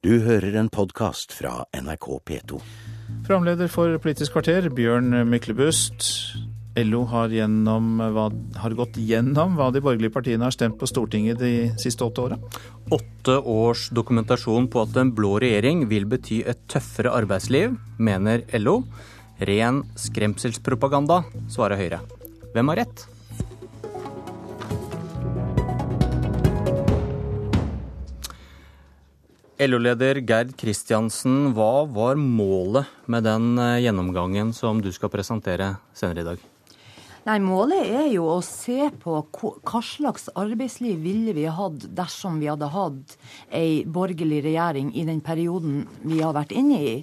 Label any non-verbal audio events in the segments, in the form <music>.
Du hører en podkast fra NRK P2. Programleder for Politisk kvarter, Bjørn Myklebust. LO har, gjennom, hva, har, gått gjennom hva de borgerlige partiene har stemt på Stortinget de siste åtte åra. Åtte års dokumentasjon på at en blå regjering vil bety et tøffere arbeidsliv, mener LO. Ren skremselspropaganda, svarer Høyre. Hvem har rett? LO-leder Gerd Kristiansen, hva var målet med den eh, gjennomgangen som du skal presentere senere i dag? Nei, Målet er jo å se på hva slags arbeidsliv ville vi hatt dersom vi hadde hatt ei borgerlig regjering i den perioden vi har vært inne i.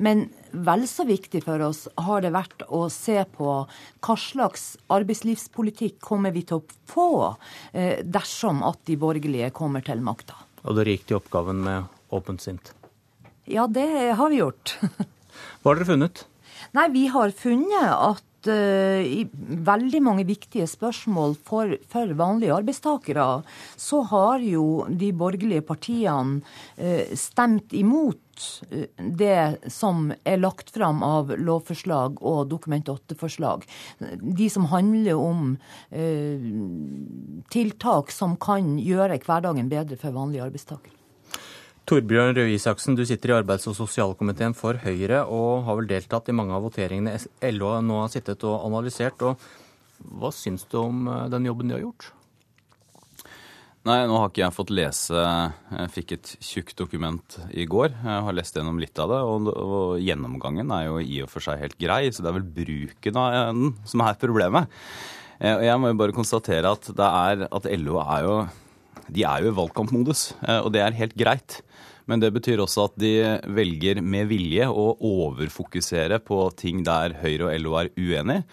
Men vel så viktig for oss har det vært å se på hva slags arbeidslivspolitikk kommer vi til å få eh, dersom at de borgerlige kommer til makta. Og dere gikk til oppgaven med åpent sint? Ja, det har vi gjort. <laughs> Hva har dere funnet? Nei, Vi har funnet at uh, i veldig mange viktige spørsmål for, for, vanlige arbeidstakere, så har jo de borgerlige partiene uh, stemt imot uh, det som er lagt fram av lovforslag og Dokument 8-forslag. De som handler om tiltak som kan gjøre hverdagen bedre for vanlige arbeidstakere. Torbjørn Røe Isaksen, du sitter i arbeids- og sosialkomiteen for Høyre og har vel deltatt i mange av voteringene LO nå har sittet og analysert. og Hva syns du om eh, den jobben de har gjort? Nei, nå har ikke jeg fått lese Jeg fikk et tjukt dokument i går. Jeg har lest gjennom litt av det, og, og, gjennomgangen er jo i og for seg helt grei. Så det er vel bruken av den som er problemet. Eh, og jeg må jo bare konstatere at, er, at LO er jo de er jo i valgkampmodus, eh, og det er helt greit. Men det betyr også at de velger med vilje å overfokusere på ting der Høyre og LO er uenige.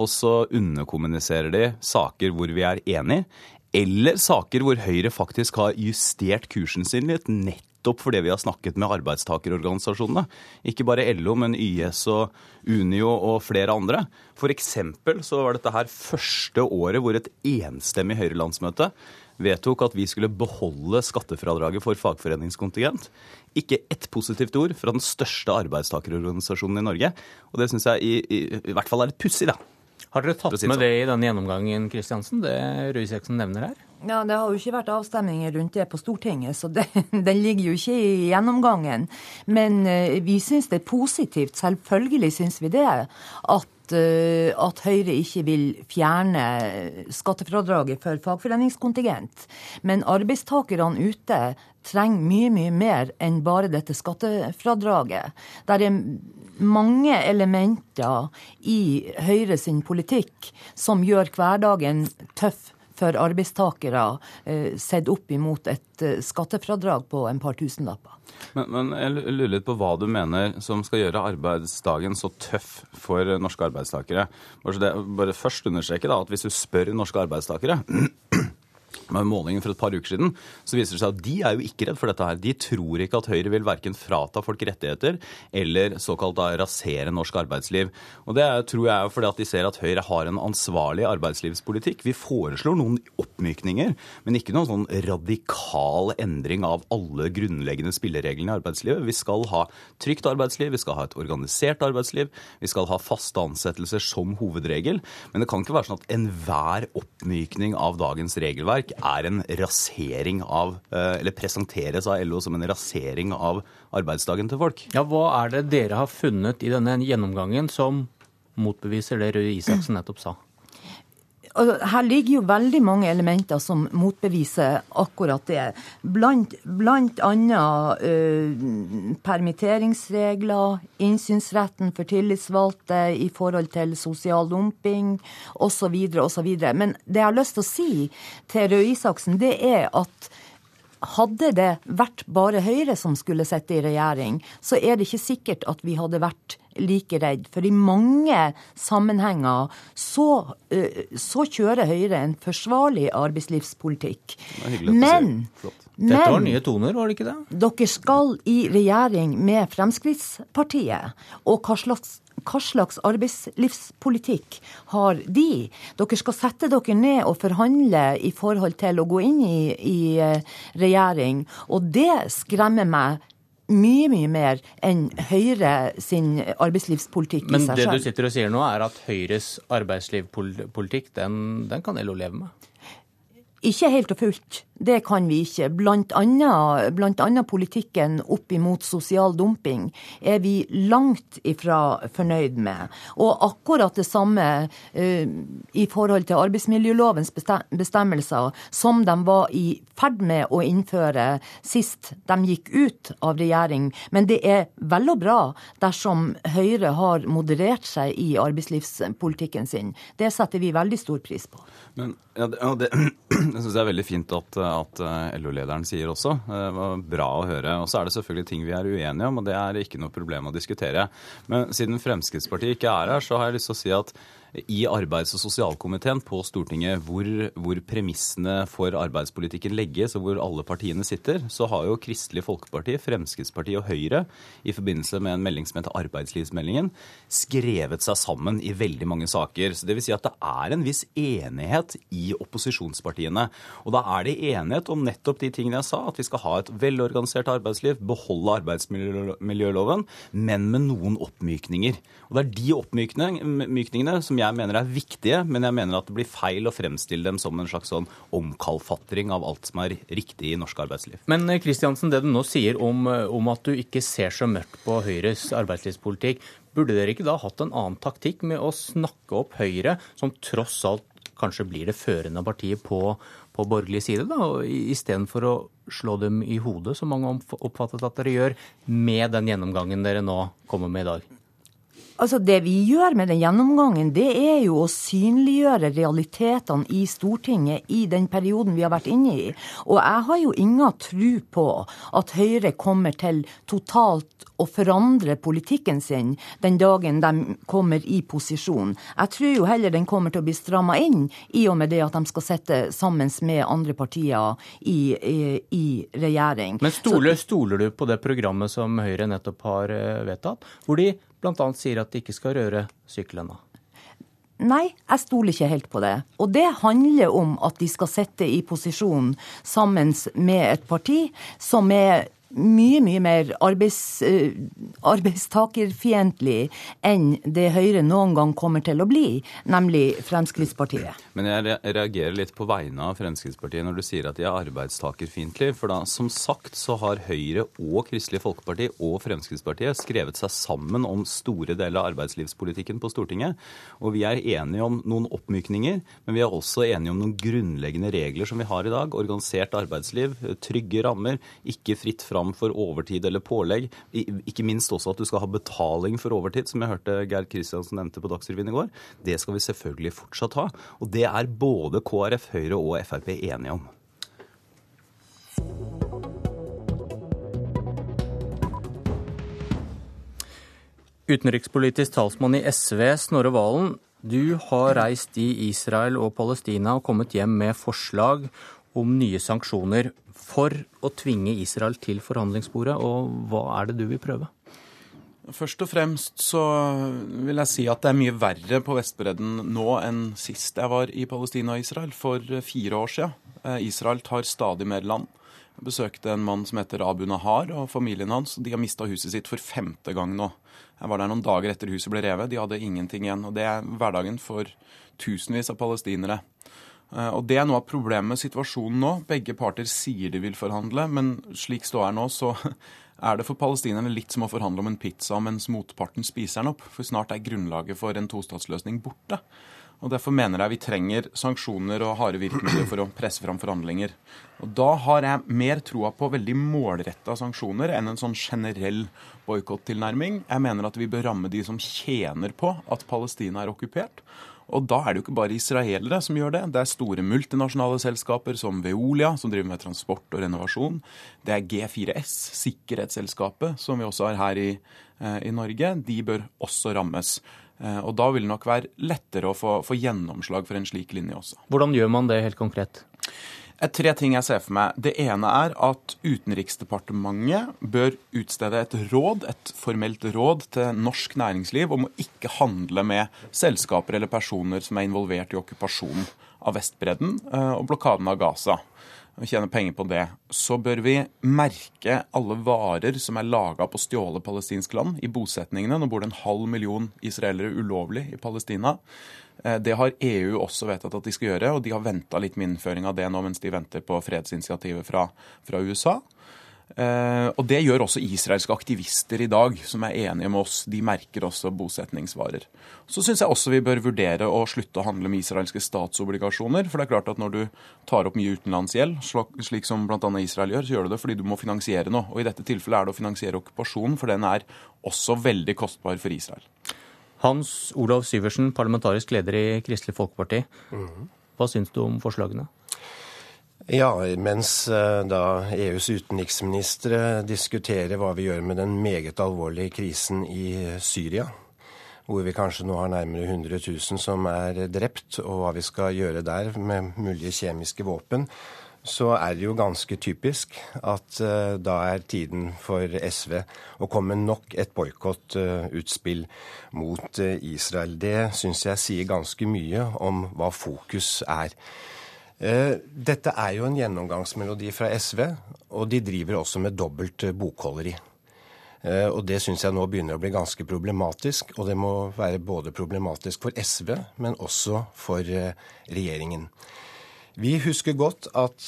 Og så underkommuniserer de saker hvor vi er enige, eller saker hvor Høyre faktisk har justert kursen sin litt. Nettopp fordi vi har snakket med arbeidstakerorganisasjonene. Ikke bare LO, men YS og Unio og flere andre. For så var dette her første året hvor et enstemmig Høyre-landsmøte vedtok at vi skulle beholde skattefradraget for fagforeningskontingent. Ikke ett positivt ord fra den største arbeidstakerorganisasjonen i Norge. Og det syns jeg i, i, i, hvert fall er litt pussig, da. Har dere tatt med sånn. det i denne gjennomgangen, Kristiansen, det Røe Isaksen nevner her? Ja, Det har jo ikke vært avstemninger rundt det på Stortinget, så det, <laughs> den ligger jo ikke i gjennomgangen. Men uh, vi syns det er positivt, selvfølgelig syns vi det, at Eh, at Høyre ikke vil fjerne skattefradraget for fagforeningskontingent. Men arbeidstakerne ute trenger mye, mye mer enn bare dette skattefradraget. Det er mange elementer i Høyre sin politikk som gjør hverdagen tøff for arbeidstakere, eh, sett opp imot et eh, skattefradrag på en par tusenlapper. Men, men, jeg lurer litt på hva du mener som skal gjøre arbeidsdagen så tøff for norske arbeidstakere. Bare, det, bare først understreke da, at hvis du spør norske arbeidstakere <clears throat> målingen for et par uker siden, så viser det seg at de er jo ikke redd for dette her. De tror ikke at Høyre vil verken frata folk rettigheter eller såkalt da rasere norsk arbeidsliv. Og det tror jeg er fordi at de ser at Høyre har en ansvarlig arbeidslivspolitikk. Vi foreslår noen oppmykninger, men ikke noen sånn radikal endring av alle grunnleggende spillereglene i arbeidslivet. Vi skal ha trygt arbeidsliv, vi skal ha et organisert arbeidsliv, vi skal ha faste ansettelser som hovedregel. Men det kan ikke være sånn at enhver oppmykning av dagens regelverk er en rasering av eh, Eller presenteres av LO som en rasering av arbeidsdagen til folk. Ja, Hva er det dere har funnet i denne gjennomgangen som motbeviser det Røe Isaksen nettopp sa? Her ligger jo veldig mange elementer som motbeviser akkurat det. Blant, blant annet uh, permitteringsregler, innsynsretten for tillitsvalgte i forhold til sosial dumping osv. osv. Men det jeg har lyst til å si til Røe Isaksen, det er at hadde det vært bare Høyre som skulle sitte i regjering, så er det ikke sikkert at vi hadde vært like redd. For i mange sammenhenger så, eh, så kjører Høyre en forsvarlig arbeidslivspolitikk. Men dette var nye toner, var det ikke det? Dere skal i regjering med Fremskrittspartiet. Og hva slags hva slags arbeidslivspolitikk har de? Dere skal sette dere ned og forhandle i forhold til å gå inn i, i eh, regjering. Og det skremmer meg mye, mye mer enn Høyre sin arbeidslivspolitikk Men i seg det du sitter og sier nå, er at Høyres arbeidslivspolitikk, den, den kan LO leve med? Ikke helt og fullt. Det kan vi ikke. Blant annet, blant annet politikken opp imot sosial dumping er vi langt ifra fornøyd med. Og akkurat det samme uh, i forhold til arbeidsmiljølovens bestemmelser, som de var i ferd med å innføre sist de gikk ut av regjering. Men det er vel og bra dersom Høyre har moderert seg i arbeidslivspolitikken sin. Det setter vi veldig stor pris på. Men ja, det, ja, det, <clears throat> jeg er veldig fint at, at LO-lederen sier også. Det var bra å høre. Og så er det selvfølgelig ting vi er uenige om, og det er ikke noe problem å diskutere. Men siden Fremskrittspartiet ikke er her, så har jeg lyst til å si at i arbeids- og sosialkomiteen på Stortinget, hvor, hvor, premissene for arbeidspolitikken legges, og hvor alle partiene sitter, så har jo Kristelig Folkeparti, Fremskrittspartiet og Høyre i forbindelse med en melding som heter Arbeidslivsmeldingen, skrevet seg sammen i veldig mange saker. Så det vil si at det er en viss enighet i opposisjonspartiene. Og da er det enighet om nettopp de tingene jeg sa, at vi skal ha et velorganisert arbeidsliv, beholde arbeidsmiljøloven, men med noen oppmykninger. Og det er de oppmykningene som jeg mener er viktige, men jeg mener at det blir feil å fremstille dem som en slags sånn omkalfatring av alt som er riktig i norsk arbeidsliv. Men Kristiansen, det du nå sier om, om at du ikke ser så mørkt på Høyres arbeidslivspolitikk, burde dere ikke da hatt en annen taktikk med å snakke opp Høyre, som tross alt kanskje blir det førende partiet på, på borgerlig side, da, istedenfor å slå dem i hodet, som mange oppfattet at dere gjør, med den gjennomgangen dere nå kommer med i dag? Altså Det vi gjør med den gjennomgangen, det er jo å synliggjøre realitetene i Stortinget i den perioden vi har vært inne i. Og jeg har jo ingen tro på at Høyre kommer til totalt å forandre politikken sin den dagen de kommer i posisjon. Jeg tror jo heller den kommer til å bli stramma inn, i og med det at de skal sitte sammen med andre partier i, i, i regjering. Men stoler, stoler, du på det programmet som Høyre nettopp har eh, vedtatt, hvor de bl.a. sier at de ikke skal røre syklene. Nei, jeg stoler ikke helt på det. Og det handler om at de skal sitte i posisjon sammen med et parti som er mye, mye mer arbeids, uh, arbeidstakerfiendtlig enn det Høyre noen gang kommer til å bli, nemlig Fremskrittspartiet. Men jeg reagerer litt på vegne av Fremskrittspartiet når du sier at de er arbeidstakerfiendtlige. For da, som sagt, så har Høyre og Kristelig Folkeparti og Fremskrittspartiet skrevet seg sammen om store deler av arbeidslivspolitikken på Stortinget. Og vi er enige om noen oppmykninger, men vi er også enige om noen grunnleggende regler som vi har i dag. Organisert arbeidsliv, trygge rammer, ikke fritt fram for overtid eller pålegg. Ikke minst også at du skal ha betaling for overtid, som jeg hørte Gerd Kristiansen nevnte på Dagsrevyen i går. Det skal vi selvfølgelig fortsatt ha. Og det er både KrF, Høyre og Frp enige om. Utenrikspolitisk talsmann i SV, Snorre Valen. Du har reist i Israel og Palestina og kommet hjem med forslag om nye sanksjoner for å tvinge Israel til forhandlingsbordet. Og hva er det du vil prøve? Først og fremst så vil jeg si at det er mye verre på Vestbredden nå enn sist jeg var i Palestina og Israel, for fire år siden. Israel tar stadig mer land. Jeg besøkte en mann som heter Abu Nahar og familien hans. De har mista huset sitt for femte gang nå. Jeg var der noen dager etter huset ble revet. De hadde ingenting igjen. Og det er hverdagen for tusenvis av palestinere. Og Det er noe av problemet med situasjonen nå. Begge parter sier de vil forhandle, men slik ståa er nå, så <laughs> er det for palestinerne litt som å forhandle om en pizza mens motparten spiser den opp. For snart er grunnlaget for en tostatsløsning borte. Og Derfor mener jeg vi trenger sanksjoner og harde virkemidler for å presse fram forhandlinger. Og Da har jeg mer troa på veldig målretta sanksjoner enn en sånn generell boikottilnærming. Jeg mener at vi bør ramme de som tjener på at Palestina er okkupert. Og da er det jo ikke bare israelere som gjør det. Det er store multinasjonale selskaper som Veolia, som driver med transport og renovasjon. Det er G4S, sikkerhetsselskapet, som vi også har her i, i Norge. De bør også rammes. Og da vil det nok være lettere å få, få gjennomslag for en slik linje også. Hvordan gjør man det helt konkret? Tre ting jeg ser for meg. Det ene er at Utenriksdepartementet bør utstede et råd, et formelt råd til norsk næringsliv om å ikke handle med selskaper eller personer som er involvert i okkupasjonen av Vestbredden og blokaden av Gaza. og tjene penger på det, så bør vi merke alle varer som er laga på stjålet palestinsk land, i bosetningene. Nå bor det en halv million israelere ulovlig i Palestina. Eh, det har EU også vedtatt at de skal gjøre, og de har venta litt med innføring av det nå mens de venter på fredsinitiativet fra, fra USA. Uh, og Det gjør også israelske aktivister i dag, som er enige med oss. De merker også bosetningsvarer. Så syns jeg også vi bør vurdere å slutte å handle med israelske statsobligasjoner. For det er klart at når du tar opp mye utenlandsgjeld, slik som bl.a. Israel gjør, så gjør du det fordi du må finansiere noe. Og i dette tilfellet er det å finansiere okkupasjonen, for den er også veldig kostbar for Israel. Hans Olav Syversen, parlamentarisk leder i Kristelig Folkeparti. Mhm. Hva syns du om forslagene? Ja, mens eh, da EUs utenriksministre diskuterer hva vi gjør med den meget alvorlige krisen i Syria, hvor vi kanskje nå har nærmere 100 000 som er drept, og hva vi skal gjøre der med mulige kjemiske våpen, så er det jo ganske typisk at uh, da er tiden for SV å komme nok et boikottutspill uh, mot uh, Israel. Det syns jeg sier ganske mye om hva fokus er. Dette er jo en gjennomgangsmelodi fra SV, og de driver også med dobbelt bokholderi. Og det syns jeg nå begynner å bli ganske problematisk. Og det må være både problematisk for SV, men også for regjeringen. Vi husker godt at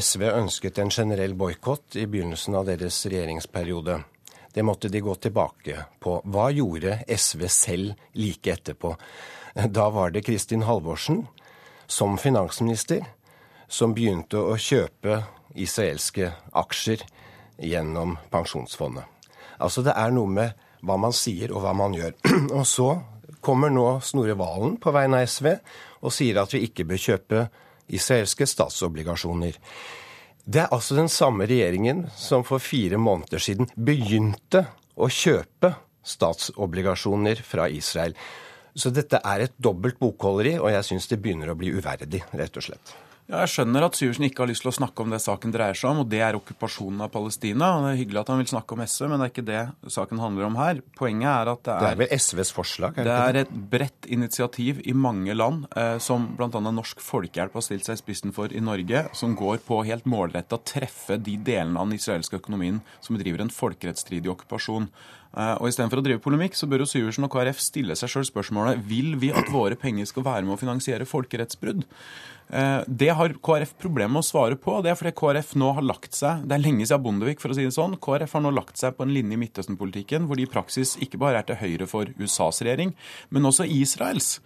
SV ønsket en generell boikott i begynnelsen av deres regjeringsperiode. Det måtte de gå tilbake på. Hva gjorde SV selv like etterpå? Da var det Kristin Halvorsen som finansminister som begynte å kjøpe israelske aksjer gjennom pensjonsfondet. Altså det er noe med hva man sier og hva man gjør. <clears throat> Og så kommer nå Snorre Valen på vegne av SV og sier at vi ikke bør kjøpe israelske statsobligasjoner. Det er altså den samme regjeringen som for fire måneder siden begynte å kjøpe statsobligasjoner fra Israel. Så dette er et dobbelt bokholderi, og jeg syns det begynner å bli uverdig, rett og slett. Ja, jeg skjønner at Syversen ikke har lyst til å snakke om det saken dreier seg om, og det er okkupasjonen av Palestina. og Det er hyggelig at han vil snakke om SV, men det er ikke det saken handler om her. Poenget er at det er Det er vel SVs forslag? Er det, det er et bredt initiativ i mange land, eh, som bl.a. Norsk Folkehjelp har stilt seg i spissen for i Norge, som går på helt målretta treffe de delene av den israelske økonomien som driver en folkerettsstridig okkupasjon. Eh, og Istedenfor å drive polemikk, så bør jo Syversen og KrF stille seg sjøl spørsmålet vil vi at våre penger skal være med å finansiere folkerettsbrudd. Eh, det har KrF problemer med å svare på. Det er fordi KrF nå har lagt seg Det er lenge siden Bondevik, for å si det sånn. KrF har nå lagt seg på en linje i Midtøsten-politikken hvor de i praksis ikke bare er til høyre for USAs regjering, men også Israels.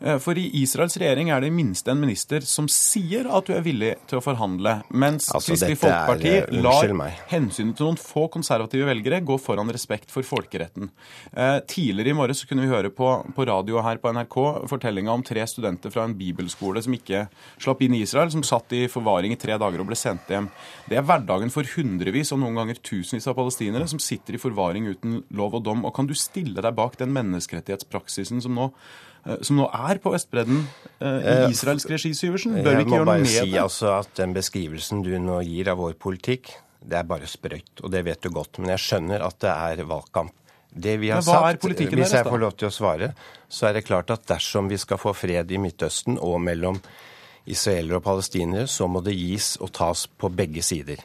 Eh, for i Israels regjering er det i minste en minister som sier at du er villig til å forhandle, mens altså, Kristelig Folkeparti er, lar hensynet til noen få konservative velgere gå foran respekt for folkeretten. Eh, tidligere i morges kunne vi høre på, på radio her på NRK fortellinga om tre studenter fra en bibelskole som ikke slapp inn i Israel, som satt i forvaring i tre dager og ble sendt hjem. Det er hverdagen for hundrevis og noen ganger tusenvis av palestinere som sitter i forvaring uten lov og dom. Og kan du stille deg bak den menneskerettighetspraksisen som nå Eh, som nå er på Vestbredden eh, i eh, israelsk regi, Syversen? Bør vi ikke gjøre noe med det? Jeg må bare si altså at den beskrivelsen du nå gir av vår politikk, det er bare sprøyt. Og det vet du godt. Men jeg skjønner at det er valgkamp. Det vi har sagt, Hvis jeg får lov til å svare, så er det klart at dersom vi skal få fred i Midtøsten og mellom israelere og palestinere, så må det gis og tas på begge sider.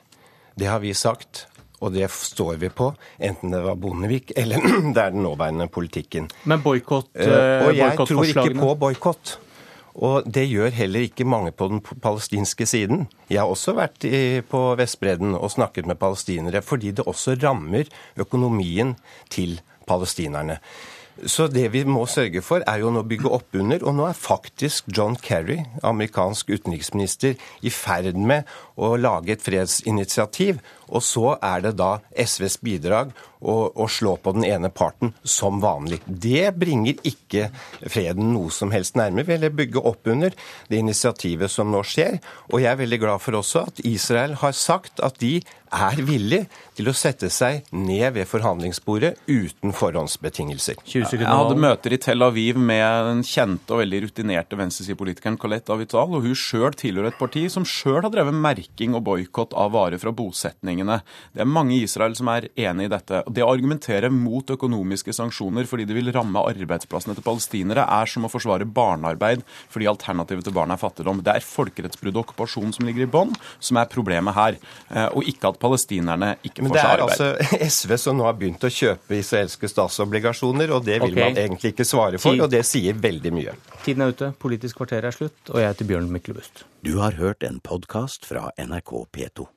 Det har vi sagt og det står vi på, enten det var Bondevik eller <clears throat> det er den nåværende politikken. Men boikott uh, Og jeg tror ikke på boikott. Og det gjør heller ikke mange på den palestinske siden. Jeg har også vært i, på Vestbredden og snakket med palestinere, fordi det også rammer økonomien til palestinerne. Så det vi må sørge for, er jo nå å bygge opp under. Og nå er faktisk John Kerry, amerikansk utenriksminister, i ferd med å lage et fredsinitiativ. Og så er det da SVs bidrag å, å, slå på den ene parten som vanlig. Det bringer ikke freden noe som helst nærmere. Vi vil bygge opp under det initiativet som nå skjer. Og jeg er veldig glad for også at Israel har sagt at de er villig til å sette seg ned ved forhandlingsbordet uten forhåndsbetingelser. Jeg hadde møter i Tel Aviv med den kjente og veldig rutinerte venstresidepolitikeren Colette Avital, og hun sjøl tilhører et parti som sjøl har drevet merking og boikott av varer fra bosetninger flyktningene. Det er mange i Israel som er enig i dette. Det å argumentere mot økonomiske sanksjoner fordi det vil ramme arbeidsplassene til palestinere, er som å forsvare barnearbeid fordi alternativet til barn er fattigdom. Det er folkerettsbrudd og okkupasjon som ligger i bånn, som er problemet her. Eh, og ikke at palestinerne ikke får seg arbeid. Men det er altså <laughs> SV som nå har begynt å kjøpe israelske statsobligasjoner, og det vil okay. man egentlig ikke svare for, og det sier veldig mye. Tiden er ute, Politisk kvarter er slutt, og jeg heter Bjørn Myklebust. Du har hørt en podkast fra NRK P2.